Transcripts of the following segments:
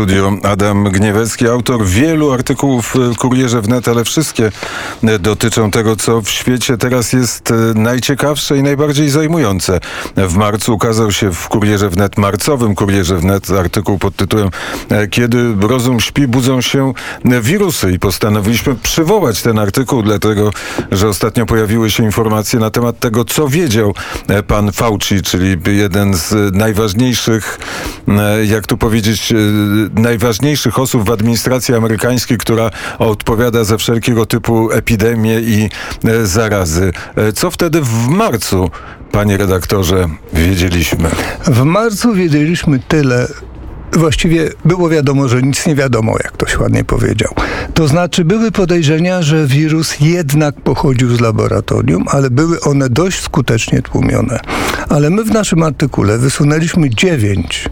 studio Adam Gniewecki, autor wielu artykułów w Kurierze Wnet, ale wszystkie dotyczą tego, co w świecie teraz jest najciekawsze i najbardziej zajmujące. W marcu ukazał się w Kurierze Wnet, marcowym Kurierze Wnet, artykuł pod tytułem Kiedy rozum śpi, budzą się wirusy i postanowiliśmy przywołać ten artykuł, dlatego, że ostatnio pojawiły się informacje na temat tego, co wiedział pan Fauci, czyli jeden z najważniejszych, jak tu powiedzieć, najważniejszych osób w administracji amerykańskiej, która odpowiada za wszelkiego typu epidemie i zarazy. Co wtedy w marcu, panie redaktorze, wiedzieliśmy? W marcu wiedzieliśmy tyle, Właściwie było wiadomo, że nic nie wiadomo, jak ktoś ładnie powiedział. To znaczy, były podejrzenia, że wirus jednak pochodził z laboratorium, ale były one dość skutecznie tłumione. Ale my w naszym artykule wysunęliśmy dziewięć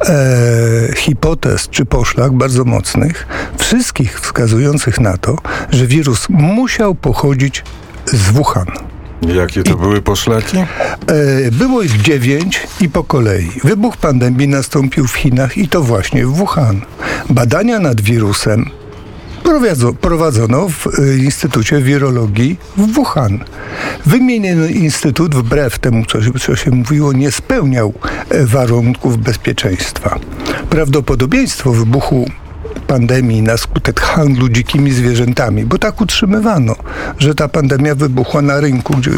e, hipotez czy poszlak bardzo mocnych, wszystkich wskazujących na to, że wirus musiał pochodzić z Wuhan. Jakie to I, były poszlaki? E, było ich dziewięć i po kolei. Wybuch pandemii nastąpił w Chinach i to właśnie w Wuhan. Badania nad wirusem prowadzono w e, Instytucie Wirologii w Wuhan. Wymieniony instytut, wbrew temu, co się, co się mówiło, nie spełniał e, warunków bezpieczeństwa. Prawdopodobieństwo wybuchu pandemii na skutek handlu dzikimi zwierzętami, bo tak utrzymywano, że ta pandemia wybuchła na rynku, gdzie y,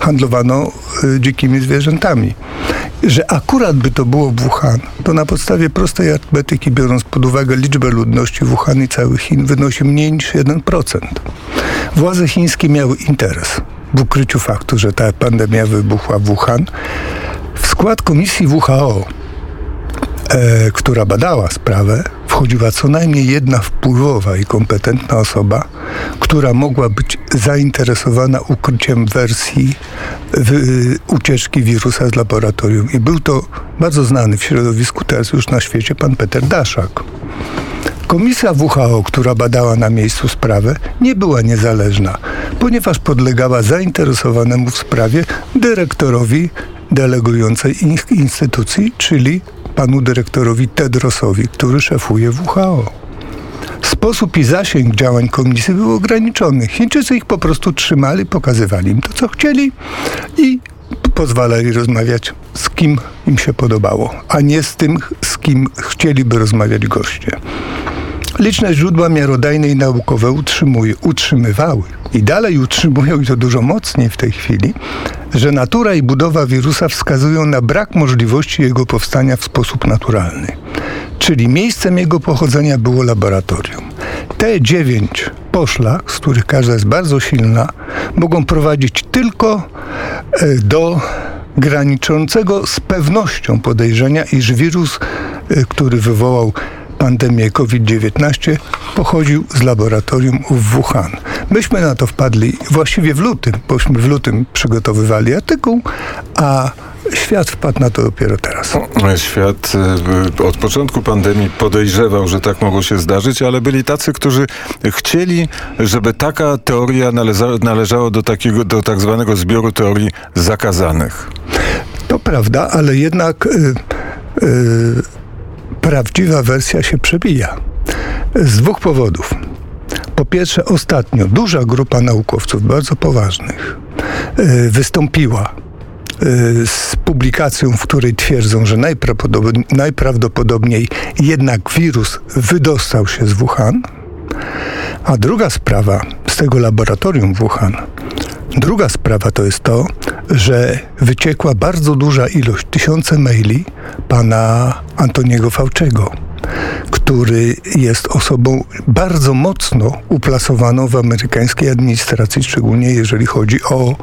handlowano y, dzikimi zwierzętami. Że akurat by to było Wuhan, to na podstawie prostej arytmetyki, biorąc pod uwagę liczbę ludności Wuhan i całych Chin, wynosi mniej niż 1%. Władze chińskie miały interes w ukryciu faktu, że ta pandemia wybuchła w Wuhan. W skład komisji WHO, e, która badała sprawę, wchodziła co najmniej jedna wpływowa i kompetentna osoba, która mogła być zainteresowana ukryciem wersji ucieczki wirusa z laboratorium. I był to bardzo znany w środowisku teraz już na świecie pan Peter Daszak. Komisja WHO, która badała na miejscu sprawę, nie była niezależna, ponieważ podlegała zainteresowanemu w sprawie dyrektorowi delegującej instytucji, czyli panu dyrektorowi Tedrosowi, który szefuje WHO. Sposób i zasięg działań komisji był ograniczony. Chińczycy ich po prostu trzymali, pokazywali im to, co chcieli i pozwalali rozmawiać z kim im się podobało, a nie z tym, z kim chcieliby rozmawiać goście. Liczne źródła miarodajne i naukowe utrzymywały i dalej utrzymują, i to dużo mocniej w tej chwili, że natura i budowa wirusa wskazują na brak możliwości jego powstania w sposób naturalny. Czyli miejscem jego pochodzenia było laboratorium. Te dziewięć poszlak, z których każda jest bardzo silna, mogą prowadzić tylko e, do graniczącego z pewnością podejrzenia, iż wirus, e, który wywołał pandemię COVID-19 pochodził z laboratorium w Wuhan. Myśmy na to wpadli właściwie w lutym, bośmy w lutym przygotowywali artykuł, a Świat wpadł na to dopiero teraz. Świat y, od początku pandemii podejrzewał, że tak mogło się zdarzyć, ale byli tacy, którzy chcieli, żeby taka teoria należa, należała do takiego, do tak zwanego zbioru teorii zakazanych. To prawda, ale jednak yy, yy, prawdziwa wersja się przebija. Z dwóch powodów. Po pierwsze, ostatnio duża grupa naukowców, bardzo poważnych, e, wystąpiła e, z publikacją, w której twierdzą, że najprawdopodobniej jednak wirus wydostał się z Wuhan. A druga sprawa z tego laboratorium Wuhan Druga sprawa to jest to, że wyciekła bardzo duża ilość, tysiące maili pana Antoniego Fauczego, który jest osobą bardzo mocno uplasowaną w amerykańskiej administracji, szczególnie jeżeli chodzi o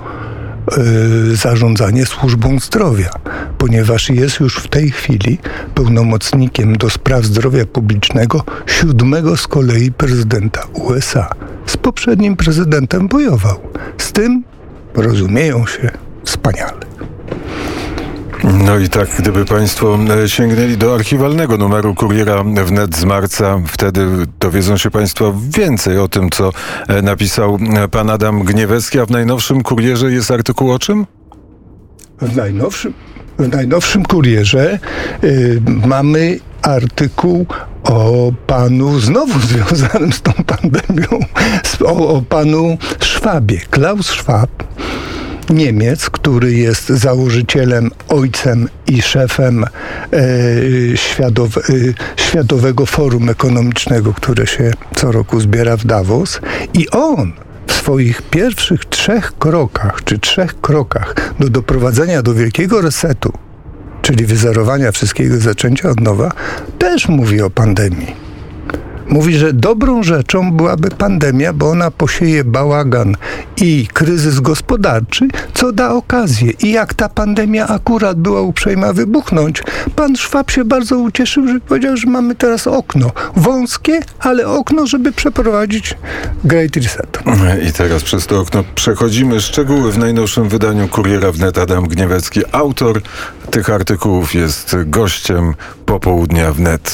Y, zarządzanie służbą zdrowia, ponieważ jest już w tej chwili pełnomocnikiem do spraw zdrowia publicznego siódmego z kolei prezydenta USA. Z poprzednim prezydentem bojował. Z tym rozumieją się wspaniale. No i tak, gdyby Państwo e, sięgnęli do archiwalnego numeru Kuriera wnet z marca, wtedy dowiedzą się Państwo więcej o tym, co e, napisał e, pan Adam Gniewecki, a w najnowszym Kurierze jest artykuł o czym? W najnowszym, w najnowszym Kurierze y, mamy artykuł o panu, znowu związanym z tą pandemią, o, o panu Szwabie. Klaus Schwab, Niemiec, który jest założycielem, ojcem i szefem e, światow, e, Światowego Forum Ekonomicznego, które się co roku zbiera w Davos. I on w swoich pierwszych trzech krokach, czy trzech krokach do doprowadzenia do wielkiego resetu, czyli wyzerowania wszystkiego, zaczęcia od nowa, też mówi o pandemii. Mówi, że dobrą rzeczą byłaby pandemia, bo ona posieje bałagan i kryzys gospodarczy, co da okazję. I jak ta pandemia akurat była uprzejma wybuchnąć, pan Szwab się bardzo ucieszył, że powiedział, że mamy teraz okno. Wąskie, ale okno, żeby przeprowadzić Great Reset. I teraz przez to okno przechodzimy. Szczegóły w najnowszym wydaniu Kuriera wnet Adam Gniewecki. Autor tych artykułów jest gościem popołudnia wnet.